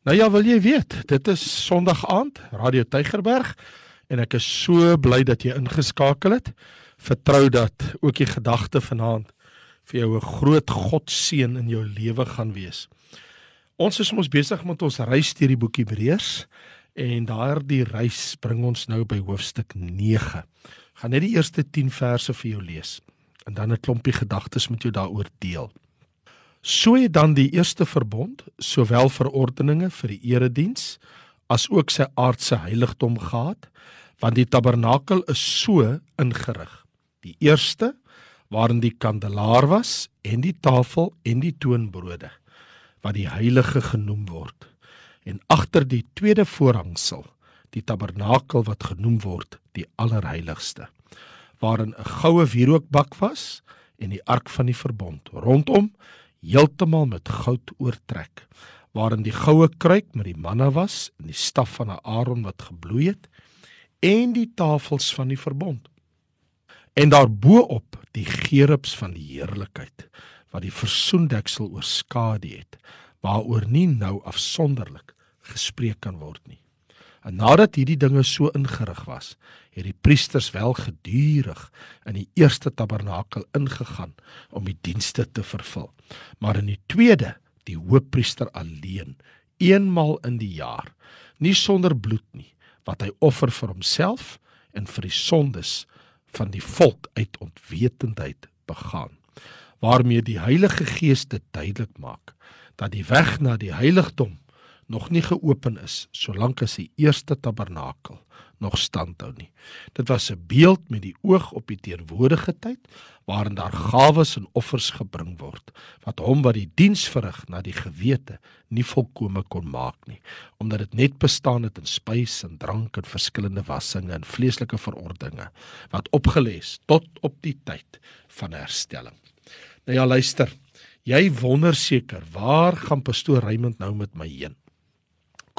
Nou ja, wil jy weet, dit is Sondag aand, Radio Tygerberg en ek is so bly dat jy ingeskakel het. Vertrou dat ook die gedagte vanaand vir jou 'n groot God seën in jou lewe gaan wees. Ons is mos besig met ons reis deur die boek Hebreërs en daardie reis bring ons nou by hoofstuk 9. Gaan net die eerste 10 verse vir jou lees en dan 'n klompie gedagtes met jou daaroor deel. So het dan die eerste verbond sowel verordeninge vir die erediens as ook sy aardse heiligdom gehad, want die tabernakel is so ingerig. Die eerste waarin die kandelaar was en die tafel en die toonbrode wat die heilige genoem word. En agter die tweede voorhangsel die tabernakel wat genoem word die allerheiligste waarin 'n goue wierookbak was en die ark van die verbond rondom heeltemal met goud oortrek waarin die goue kruik met die manna was en die staf van Aaron wat gebloei het en die tafels van die verbond. En daarbo-op die gerubs van die heerlikheid wat die versoendeksel oorskadu het waaroor nie nou afsonderlik gespreek kan word nie en nadat hierdie dinge so ingerig was het die priesters wel gedurig in die eerste tabernakel ingegaan om die dienste te vervul. Maar in die tweede, die hoofpriester alleen, eenmal in die jaar, nie sonder bloed nie, wat hy offer vir homself en vir die sondes van die volk uit ontwetendheid begaan, waarmee die Heilige Gees dit duidelik maak dat die weg na die heiligdom nog nie geopen is solank as die eerste tabernakel nog standhou nie. Dit was 'n beeld met die oog op die teenwoordige tyd waarin daar gawes en offers gebring word wat hom wat die diens verrig na die gewete nie volkome kon maak nie omdat dit net bestaan het in spys en drank en verskillende wassinge en vleeslike verordeninge wat opgeles tot op die tyd van herstelling. Nou ja luister, jy wonder seker waar gaan pastoor Raymond nou met my heen?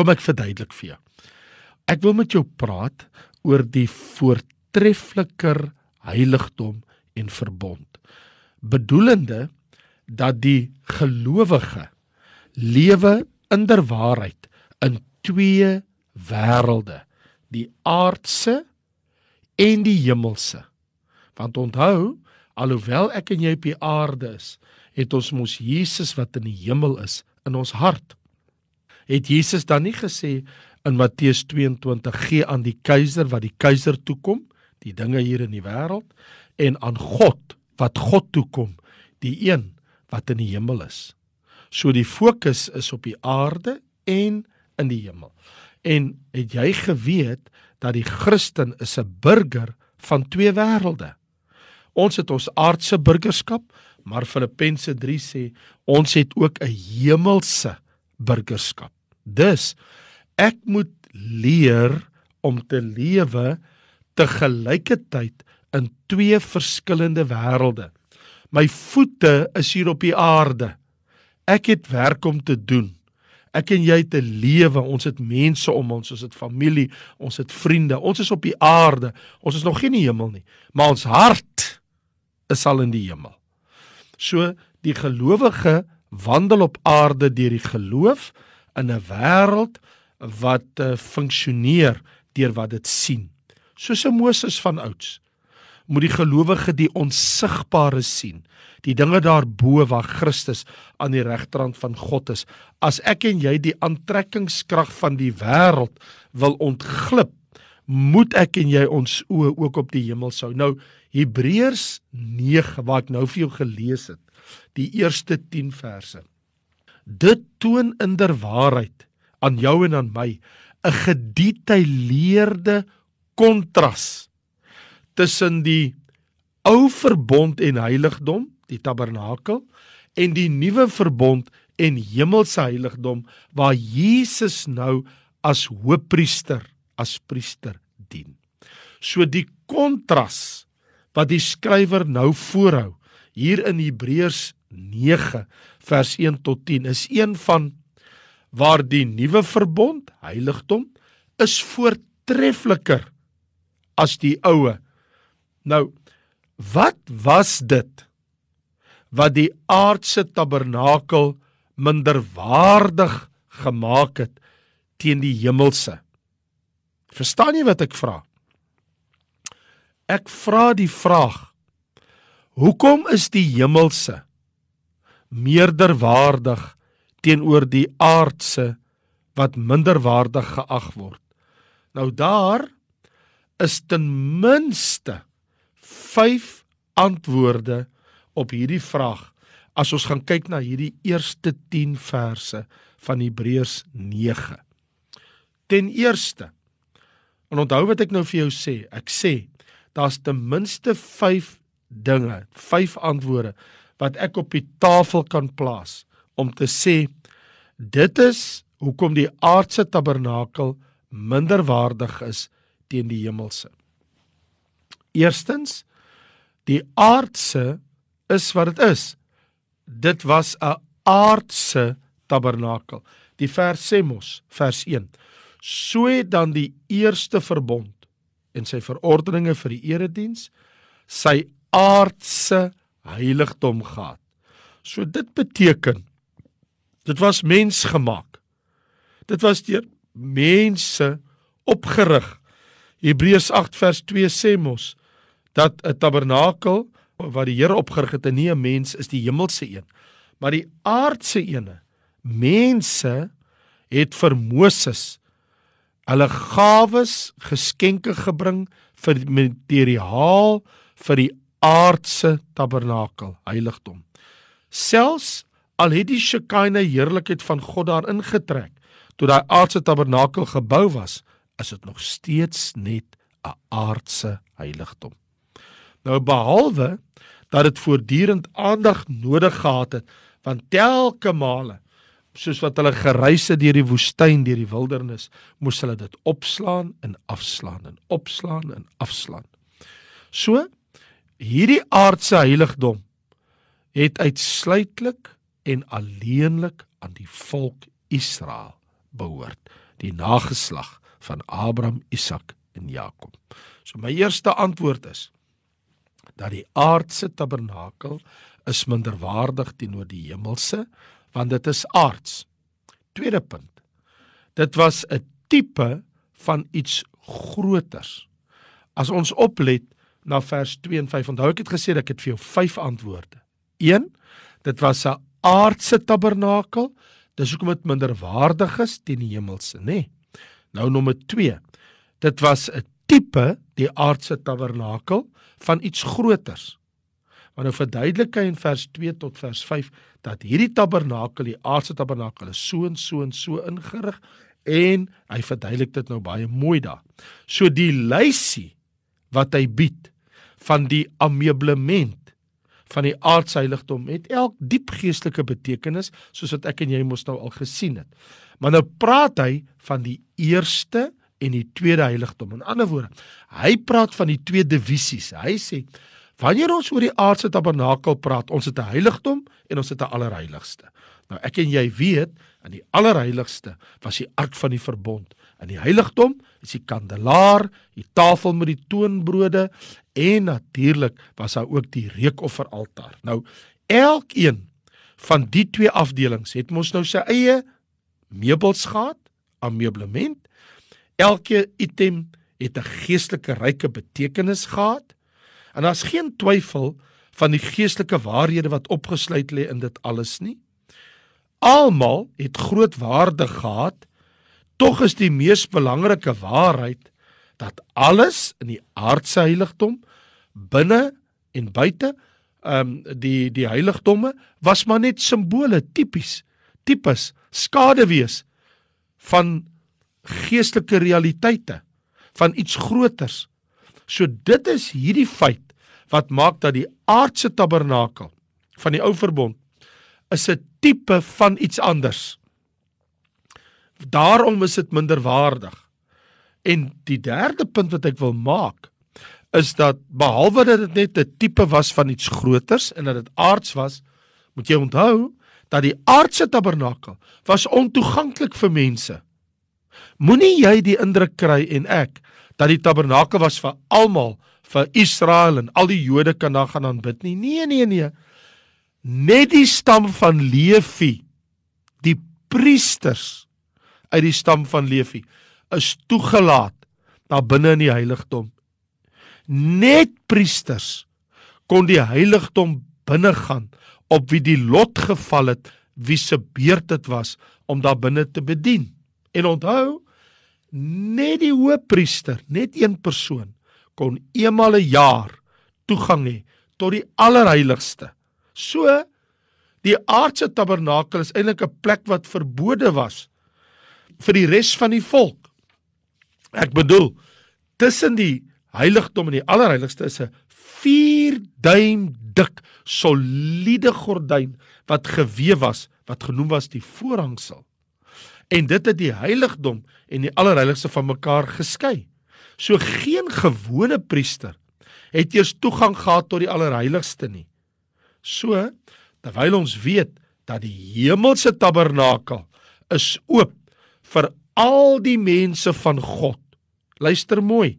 Kom ek verduidelik vir jou. Ek wil met jou praat oor die voortreffliker heiligdom en verbond. Bedoelende dat die gelowige lewe in der waarheid in twee wêrelde, die aardse en die hemelse. Want onthou, alhoewel ek en jy op die aarde is, het ons mos Jesus wat in die hemel is in ons hart. Het Jesus dan nie gesê in Matteus 22 gee aan die keiser wat die keiser toekom, die dinge hier in die wêreld en aan God wat God toekom, die een wat in die hemel is. So die fokus is op die aarde en in die hemel. En het jy geweet dat die Christen is 'n burger van twee wêrelde? Ons het ons aardse burgerskap, maar Filippense 3 sê ons het ook 'n hemelse burgerskap. Dus ek moet leer om te lewe te gelykertyd in twee verskillende wêrelde. My voete is hier op die aarde. Ek het werk om te doen. Ek en jy te lewe. Ons het mense om ons, ons het familie, ons het vriende. Ons is op die aarde. Ons is nog nie in die hemel nie, maar ons hart is al in die hemel. So die gelowige wandel op aarde deur die geloof in 'n wêreld wat uh, funksioneer deur wat dit sien. Soos 'n Moses van ouds moet die gelowige die onsigbare sien, die dinge daarbo waar Christus aan die regterrand van God is. As ek en jy die aantrekkingskrag van die wêreld wil ontglip, moet ek en jy ons oë ook op die hemel sou. Nou Hebreërs 9 wat ek nou vir jou gelees het, die eerste 10 verse. Dit toon inderwaarheid aan jou en aan my 'n gedetailleerde kontras tussen die ou verbond en heiligdom, die tabernakel, en die nuwe verbond en hemelse heiligdom waar Jesus nou as hoëpriester, as priester dien. So die kontras wat die skrywer nou voorhou hier in Hebreërs 9 vers 1 tot 10 is een van waar die nuwe verbond, heiligdom, is voortreffliker as die oue. Nou, wat was dit wat die aardse tabernakel minderwaardig gemaak het teen die hemelse. Verstaan jy wat ek vra? Ek vra die vraag: Hoekom is die hemelse meerderwaardig teenoor die aardse wat minderwaardig geag word? Nou daar is ten minste 5 antwoorde op hierdie vraag as ons gaan kyk na hierdie eerste 10 verse van Hebreërs 9. Ten eerste En onthou wat ek nou vir jou sê, ek sê daar's ten minste 5 dinge, 5 antwoorde wat ek op die tafel kan plaas om te sê dit is hoekom die aardse tabernakel minderwaardig is teen die hemelse. Eerstens, die aardse is wat dit is. Dit was 'n aardse tabernakel. Die vers sê mos, vers 1. So het dan die eerste verbond en sy verordeninge vir die erediens sy aardse heiligdom gehad. So dit beteken dit was mensgemaak. Dit was deur mense opgerig. Hebreërs 8 vers 2 sê mos dat 'n tabernakel wat die Here opgerig het, nie 'n mens is die hemelse een, maar die aardse ene. Mense het vir Moses hulle gawes, geskenke gebring vir materiaal vir die aardse tabernakel, heiligdom. Selfs al het die Shekinah heerlikheid van God daar ingetrek, toe daai aardse tabernakel gebou was, is dit nog steeds net 'n aardse heiligdom. Nou behalwe dat dit voortdurend aandag nodig gehad het, want telke male soos wat hulle gereis het deur die woestyn, deur die wildernis, moes hulle dit opslaan en afslaan en opslaan en afslaan. So hierdie aardse heiligdom het uitsluitlik en alleenlik aan die volk Israel behoort, die nageslag van Abraham, Isak en Jakob. So my eerste antwoord is dat die aardse tabernakel is minderwaardig teenoor die hemelse want dit is aards. Tweede punt. Dit was 'n tipe van iets groters. As ons oplet na vers 2 en 5, onthou ek het gesê ek het vir jou 5 antwoorde. 1. Dit was 'n aardse tabernakel. Dis hoekom dit minderwaardig is teen die hemelse, nê? Nee. Nou nommer 2. Dit was 'n tipe die aardse tabernakel van iets groters. Maar nou verduidelik hy in vers 2 tot vers 5 dat hierdie tabernakel, die aardse tabernakel, is so en so en so ingerig en hy verduidelik dit nou baie mooi daar. So die lysie wat hy bied van die ameublement van die aardsheiligdom het elk diep geestelike betekenis soos wat ek en jy mos nou al gesien het. Maar nou praat hy van die eerste en die tweede heiligdom. In ander woorde, hy praat van die twee divisies. Hy sê Wanneer ons oor die aardse tabernakel praat, ons het 'n heiligdom en ons het 'n allerheiligste. Nou ek en jy weet, in die allerheiligste was die ark van die verbond. In die heiligdom is die kandelaar, die tafel met die toonbrode en natuurlik was daar ook die reukofferaltaar. Nou elkeen van die twee afdelings het mos nou sy eie meubels gehad, ameublement. Elke item het 'n geestelike ryke betekenis gehad. En daar's geen twyfel van die geestelike waarhede wat opgesluit lê in dit alles nie. Almal het groot waarde gehad. Tog is die mees belangrike waarheid dat alles in die aardse heiligdom binne en buite ehm um, die die heiligdomme was maar net simbole tipies tipes skaduwees van geestelike realiteite van iets groters So dit is hierdie feit wat maak dat die aardse tabernakel van die ou verbond is 'n tipe van iets anders. Daarom is dit minderwaardig. En die derde punt wat ek wil maak is dat behalwe dat dit net 'n tipe was van iets groters en dat dit aards was, moet jy onthou dat die aardse tabernakel was ontoeganklik vir mense. Moenie jy die indruk kry en ek dat die tabernakel was vir almal, vir Israel en al die Jode kan daar gaan aanbid nie. Nee, nee, nee. Net die stam van Levi, die priesters uit die stam van Levi is toegelaat daar binne in die heiligdom. Net priesters kon die heiligdom binne gaan op wie die lot geval het wie se beurt dit was om daar binne te bedien. En onthou, net die hoëpriester, net een persoon kon eenmal 'n jaar toegang hê tot die allerheiligste. So die aardse tabernakel is eintlik 'n plek wat verbode was vir die res van die volk. Ek bedoel, tussen die heiligdom en die allerheiligste is 'n 4 duim dik soliede gordyn wat gewewe was wat genoem was die voorhangsel. En dit het die heiligdom en die allerheiligste van mekaar geskei. So geen gewone priester het eers toegang gehad tot die allerheiligste nie. So terwyl ons weet dat die hemelse tabernakel is oop vir al die mense van God. Luister mooi.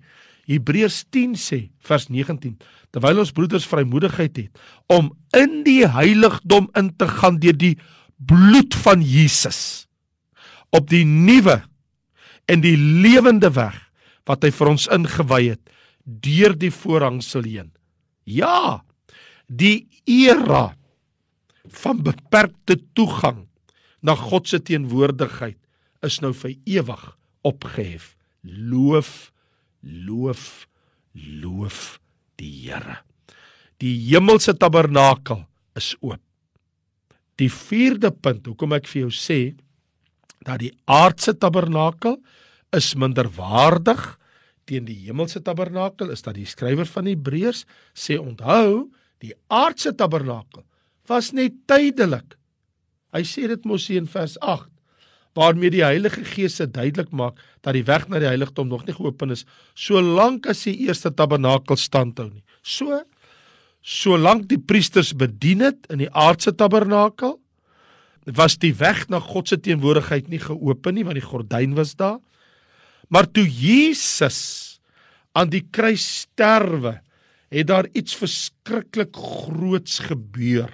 Hebreërs 10 sê vers 19 terwyl ons broeders vrymoedigheid het om in die heiligdom in te gaan deur die bloed van Jesus op die nuwe en die lewende weg wat hy vir ons ingewy het deur die voorhangsel heen. Ja, die era van beperkte toegang na God se teenwoordigheid is nou vir ewig opgehef. Loof, loof, loof die Here. Die hemelse tabernakel is oop. Die vierde punt hoekom ek vir jou sê dat die aardse tabernakel is minderwaardig teen die hemelse tabernakel is dat die skrywer van Hebreërs sê onthou die aardse tabernakel was net tydelik. Hy sê dit mos in vers 8 waarmee die Heilige Gees se duidelik maak dat die weg na die heiligdom nog nie geopen is solank as die eerste tabernakel standhou nie. So solank die priesters bedien het in die aardse tabernakel was die weg na God se teenwoordigheid nie geopen nie want die gordyn was daar. Maar toe Jesus aan die kruis sterwe, het daar iets verskriklik groots gebeur.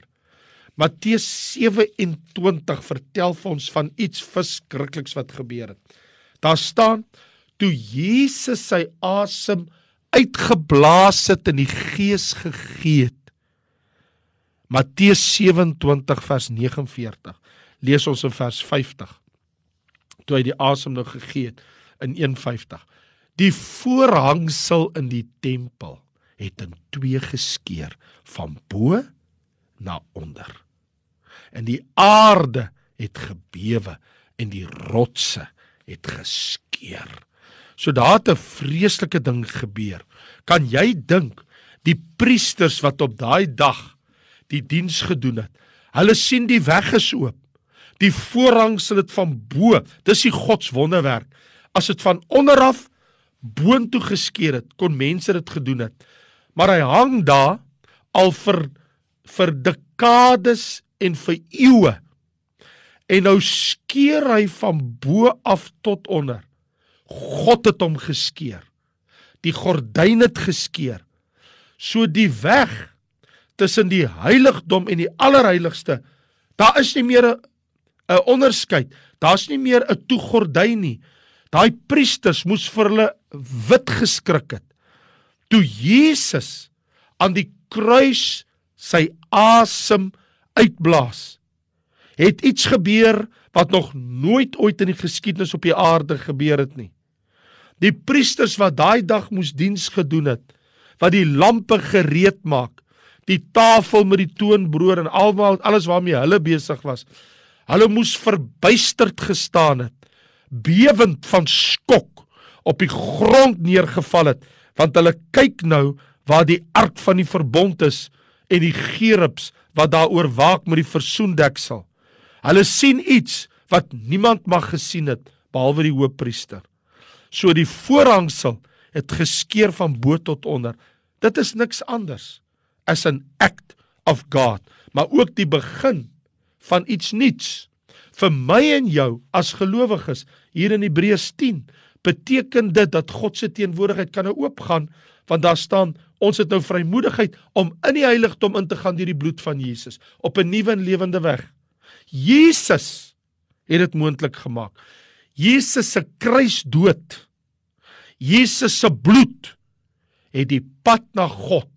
Matteus 27 vertel vir ons van iets verskrikliks wat gebeur het. Daar staan toe Jesus sy asem uitgeblaas het en die gees gegee het. Matteus 27 vers 49. Lees ons in vers 50. Toe hy die asem nou gegee het in 150. Die voorhangsel in die tempel het in twee geskeur van bo na onder en die aarde het gebewe en die rotse het geskeur. So daar het 'n vreeslike ding gebeur. Kan jy dink die priesters wat op daai dag die diens gedoen het, hulle sien die weg is oop. Die voorhangsel het van bo, dis die God se wonderwerk. As dit van onder af boontoe geskeur het, kon mense dit gedoen het. Maar hy hang daar al vir vir dekades en vir eeue. En nou skeer hy van bo af tot onder. God het hom geskeur. Die gordyn het geskeur. So die weg tussen die heiligdom en die allerheiligste, daar is nie meer 'n onderskeid. Daar's nie meer 'n toegordyn nie. Daai priesters moes vir hulle wit geskrik het. Toe Jesus aan die kruis sy asem uitblaas. Het iets gebeur wat nog nooit ooit in die geskiedenis op die aarde gebeur het nie. Die priesters wat daai dag moes diens gedoen het, wat die lampe gereed maak, die tafel met die toonbrood en almal alles waarmee hulle besig was. Hulle moes verbuisterd gestaan het, bewend van skok op die grond neergeval het, want hulle kyk nou waar die ark van die verbond is en die gerubs wat daaroor waak met die versoendeksel. Hulle sien iets wat niemand mag gesien het behalwe die hoofpriester. So die voorhangsel het geskeur van bo tot onder. Dit is niks anders as 'n act of God, maar ook die begin van iets nuuts. Vir my en jou as gelowiges hier in Hebreërs 10 beteken dit dat God se teenwoordigheid kan nou oopgaan want daar staan ons het nou vrymoedigheid om in die heiligdom in te gaan deur die bloed van Jesus op 'n nuwe en lewende weg. Jesus het dit moontlik gemaak. Jesus se kruisdood, Jesus se bloed het die pad na God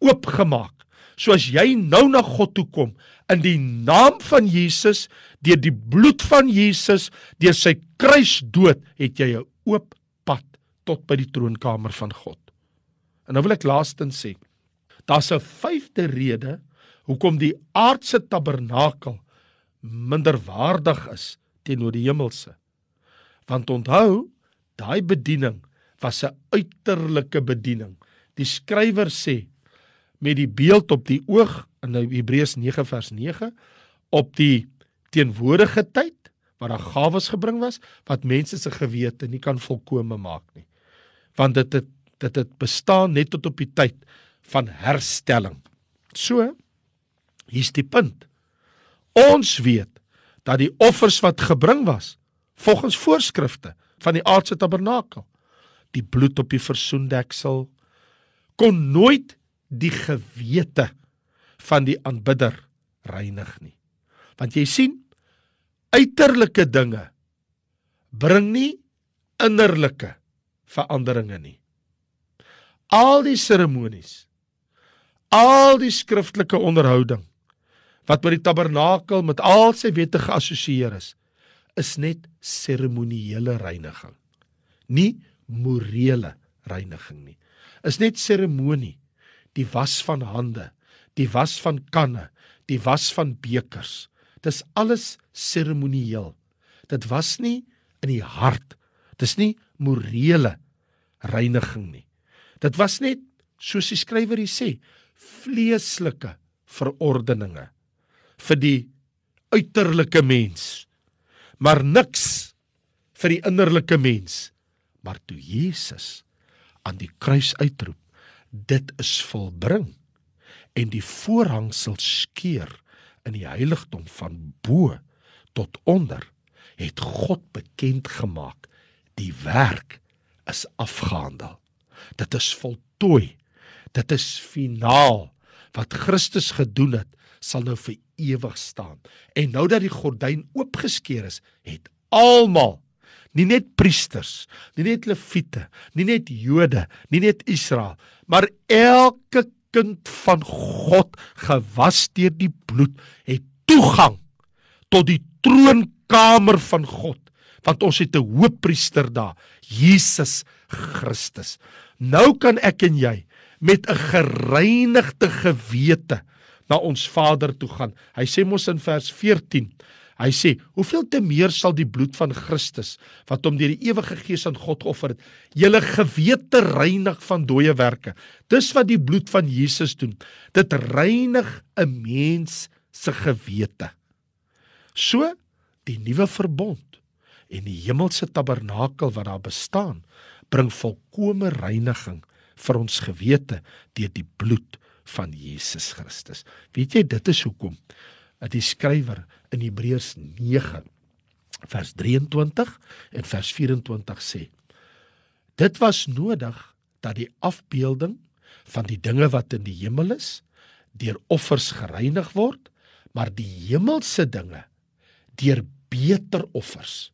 oopgemaak. So as jy nou na God toe kom in die naam van Jesus, deur die bloed van Jesus, deur sy kruisdood, het jy 'n oop pad tot by die troonkamer van God. En nou wil ek laastens sê, daar's 'n vyfde rede hoekom die aardse tabernakel minderwaardig is teenoor die hemelse. Want onthou, daai bediening was 'n uiterlike bediening. Die skrywer sê met die beeld op die oog in Hebreërs 9 vers 9 op die teenwoordige tyd waar daar gawes gebring was wat mense se gewete nie kan volkome maak nie. Want dit het dit het bestaan net tot op die tyd van herstelling. So hier's die punt. Ons weet dat die offers wat gebring was volgens voorskrifte van die aardse tabernakel die bloed op die versoendeksel kon nooit die gewete van die aanbidder reinig nie. Want jy sien uiterlike dinge bring nie innerlike veranderinge nie. Al die seremonies, al die skriftelike onderhouding wat met die tabernakel met al sy wette geassosieer is, is net seremoniele reiniging. Nie morele reiniging nie. Is net seremonie, die was van hande, die was van kanne, die was van bekers. Dis alles seremonieel. Dit was nie in die hart. Dis nie morele reiniging nie. Dit was net soos die skrywer hier sê, vleeslike verordeninge vir die uiterlike mens, maar niks vir die innerlike mens. Maar toe Jesus aan die kruis uitroep, dit is volbring en die voorhangsel skeur in die heiligdom van bo tot onder, het God bekend gemaak die werk is afgehandel. Dit is voltooi. Dit is finaal. Wat Christus gedoen het, sal nou vir ewig staan. En nou dat die gordyn oopgeskeur is, het almal nie net priesters, nie net leviete, nie net Jode, nie net Israel, maar elke kind van God gewas deur die bloed het toegang tot die troonkamer van God want ons het 'n hoëpriester daar Jesus Christus nou kan ek en jy met 'n gereinigde gewete na ons Vader toe gaan hy sê mos in vers 14 Hy sê, "Hoeveel te meer sal die bloed van Christus wat hom deur die ewige Gees aan God offer het, julle gewete reinig van dooie werke." Dis wat die bloed van Jesus doen. Dit reinig 'n mens se gewete. So die nuwe verbond en die hemelse tabernakel wat daar bestaan, bring volkomme reiniging vir ons gewete deur die bloed van Jesus Christus. Weet jy, dit is hoekom dat die skrywer in Hebreërs 9 vers 23 en vers 24 sê dit was nodig dat die afbeelding van die dinge wat in die hemel is deur offers gereinig word maar die hemelse dinge deur beter offers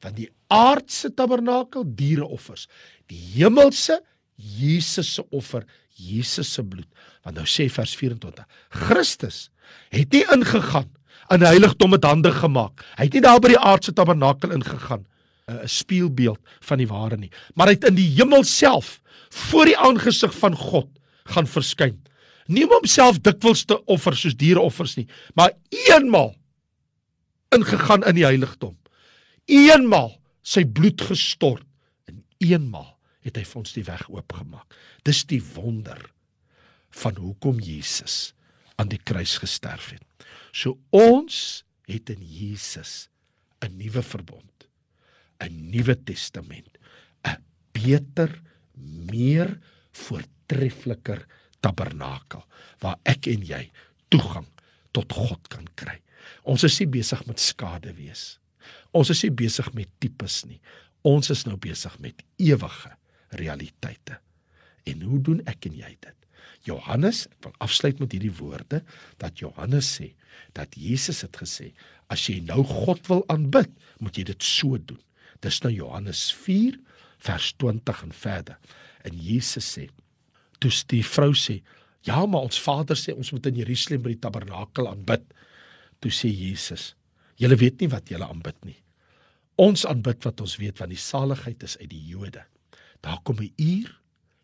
van die aardse tabernakel diereoffers die hemelse Jesus se offer Jesus se bloed. Want nou sê vers 24: Christus het nie ingegaan in heiligdom met hande gemaak. Hy het nie daar by die aardse tabernakel ingegaan, 'n spieelbeeld van die ware nie, maar hy het in die hemel self voor die aangesig van God gaan verskyn. Nie om homself dikwels te offer soos diereoffers nie, maar eenmal ingegaan in die heiligdom. Eenmal sy bloed gestort en eenmal het hy vir ons die weg oopgemaak. Dis die wonder van hoekom Jesus aan die kruis gesterf het. So ons het in Jesus 'n nuwe verbond, 'n nuwe testament, 'n beter, meer voortreffliker tabernakel waar ek en jy toegang tot God kan kry. Ons is nie besig met skade wees. Ons is nie besig met tipes nie. Ons is nou besig met ewige realiteite. En hoe doen ek en jy dit? Johannes, ek wil afsluit met hierdie woorde dat Johannes sê dat Jesus het gesê as jy nou God wil aanbid, moet jy dit so doen. Dis nou Johannes 4 vers 20 en verder. En Jesus sê, toe die vrou sê, "Ja, maar ons Vader sê ons moet in Jerusalem by die tabernakel aanbid." Toe sê Jesus, "Julle weet nie wat julle aanbid nie. Ons aanbid wat ons weet want die saligheid is uit die Jode. Daar kom 'n uur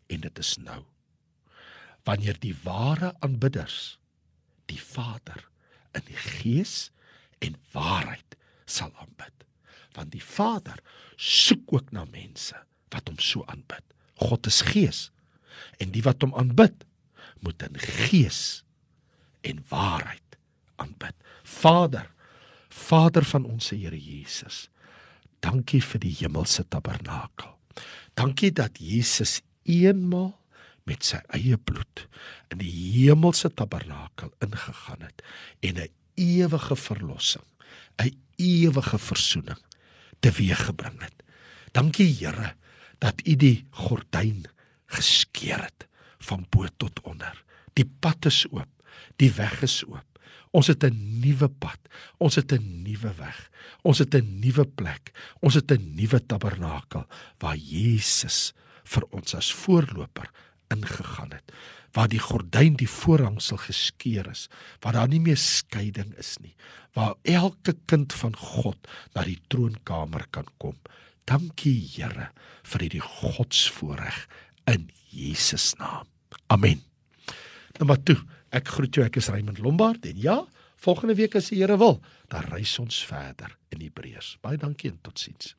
en dit is nou. Wanneer die ware aanbidders die Vader in die gees en waarheid sal aanbid. Want die Vader soek ook na mense wat hom so aanbid. God is gees en die wat hom aanbid moet in gees en waarheid aanbid. Vader, Vader van ons Here Jesus. Dankie vir die hemelse tabernakel. Dankie dat Jesus eenmaal met sy eie bloed in die hemelse tabernakel ingegaan het en 'n ewige verlossing, 'n ewige verzoening teweeggebring het. Dankie Here dat U die gordyn geskeur het van bo tot onder. Die pad is oop, die weg is oop. Ons het 'n nuwe pad. Ons het 'n nuwe weg. Ons het 'n nuwe plek. Ons het 'n nuwe tabernakel waar Jesus vir ons as voorloper ingegaan het waar die gordyn die voorhangsel geskeur is waar daar nie meer skeiding is nie waar elke kind van God na die troonkamer kan kom dankie Here vir hierdie godsvoorreg in Jesus naam amen maar toe ek groet jou ek is Raymond Lombard en ja volgende week as die Here wil dan reis ons verder in Hebreërs. Baie dankie en totsiens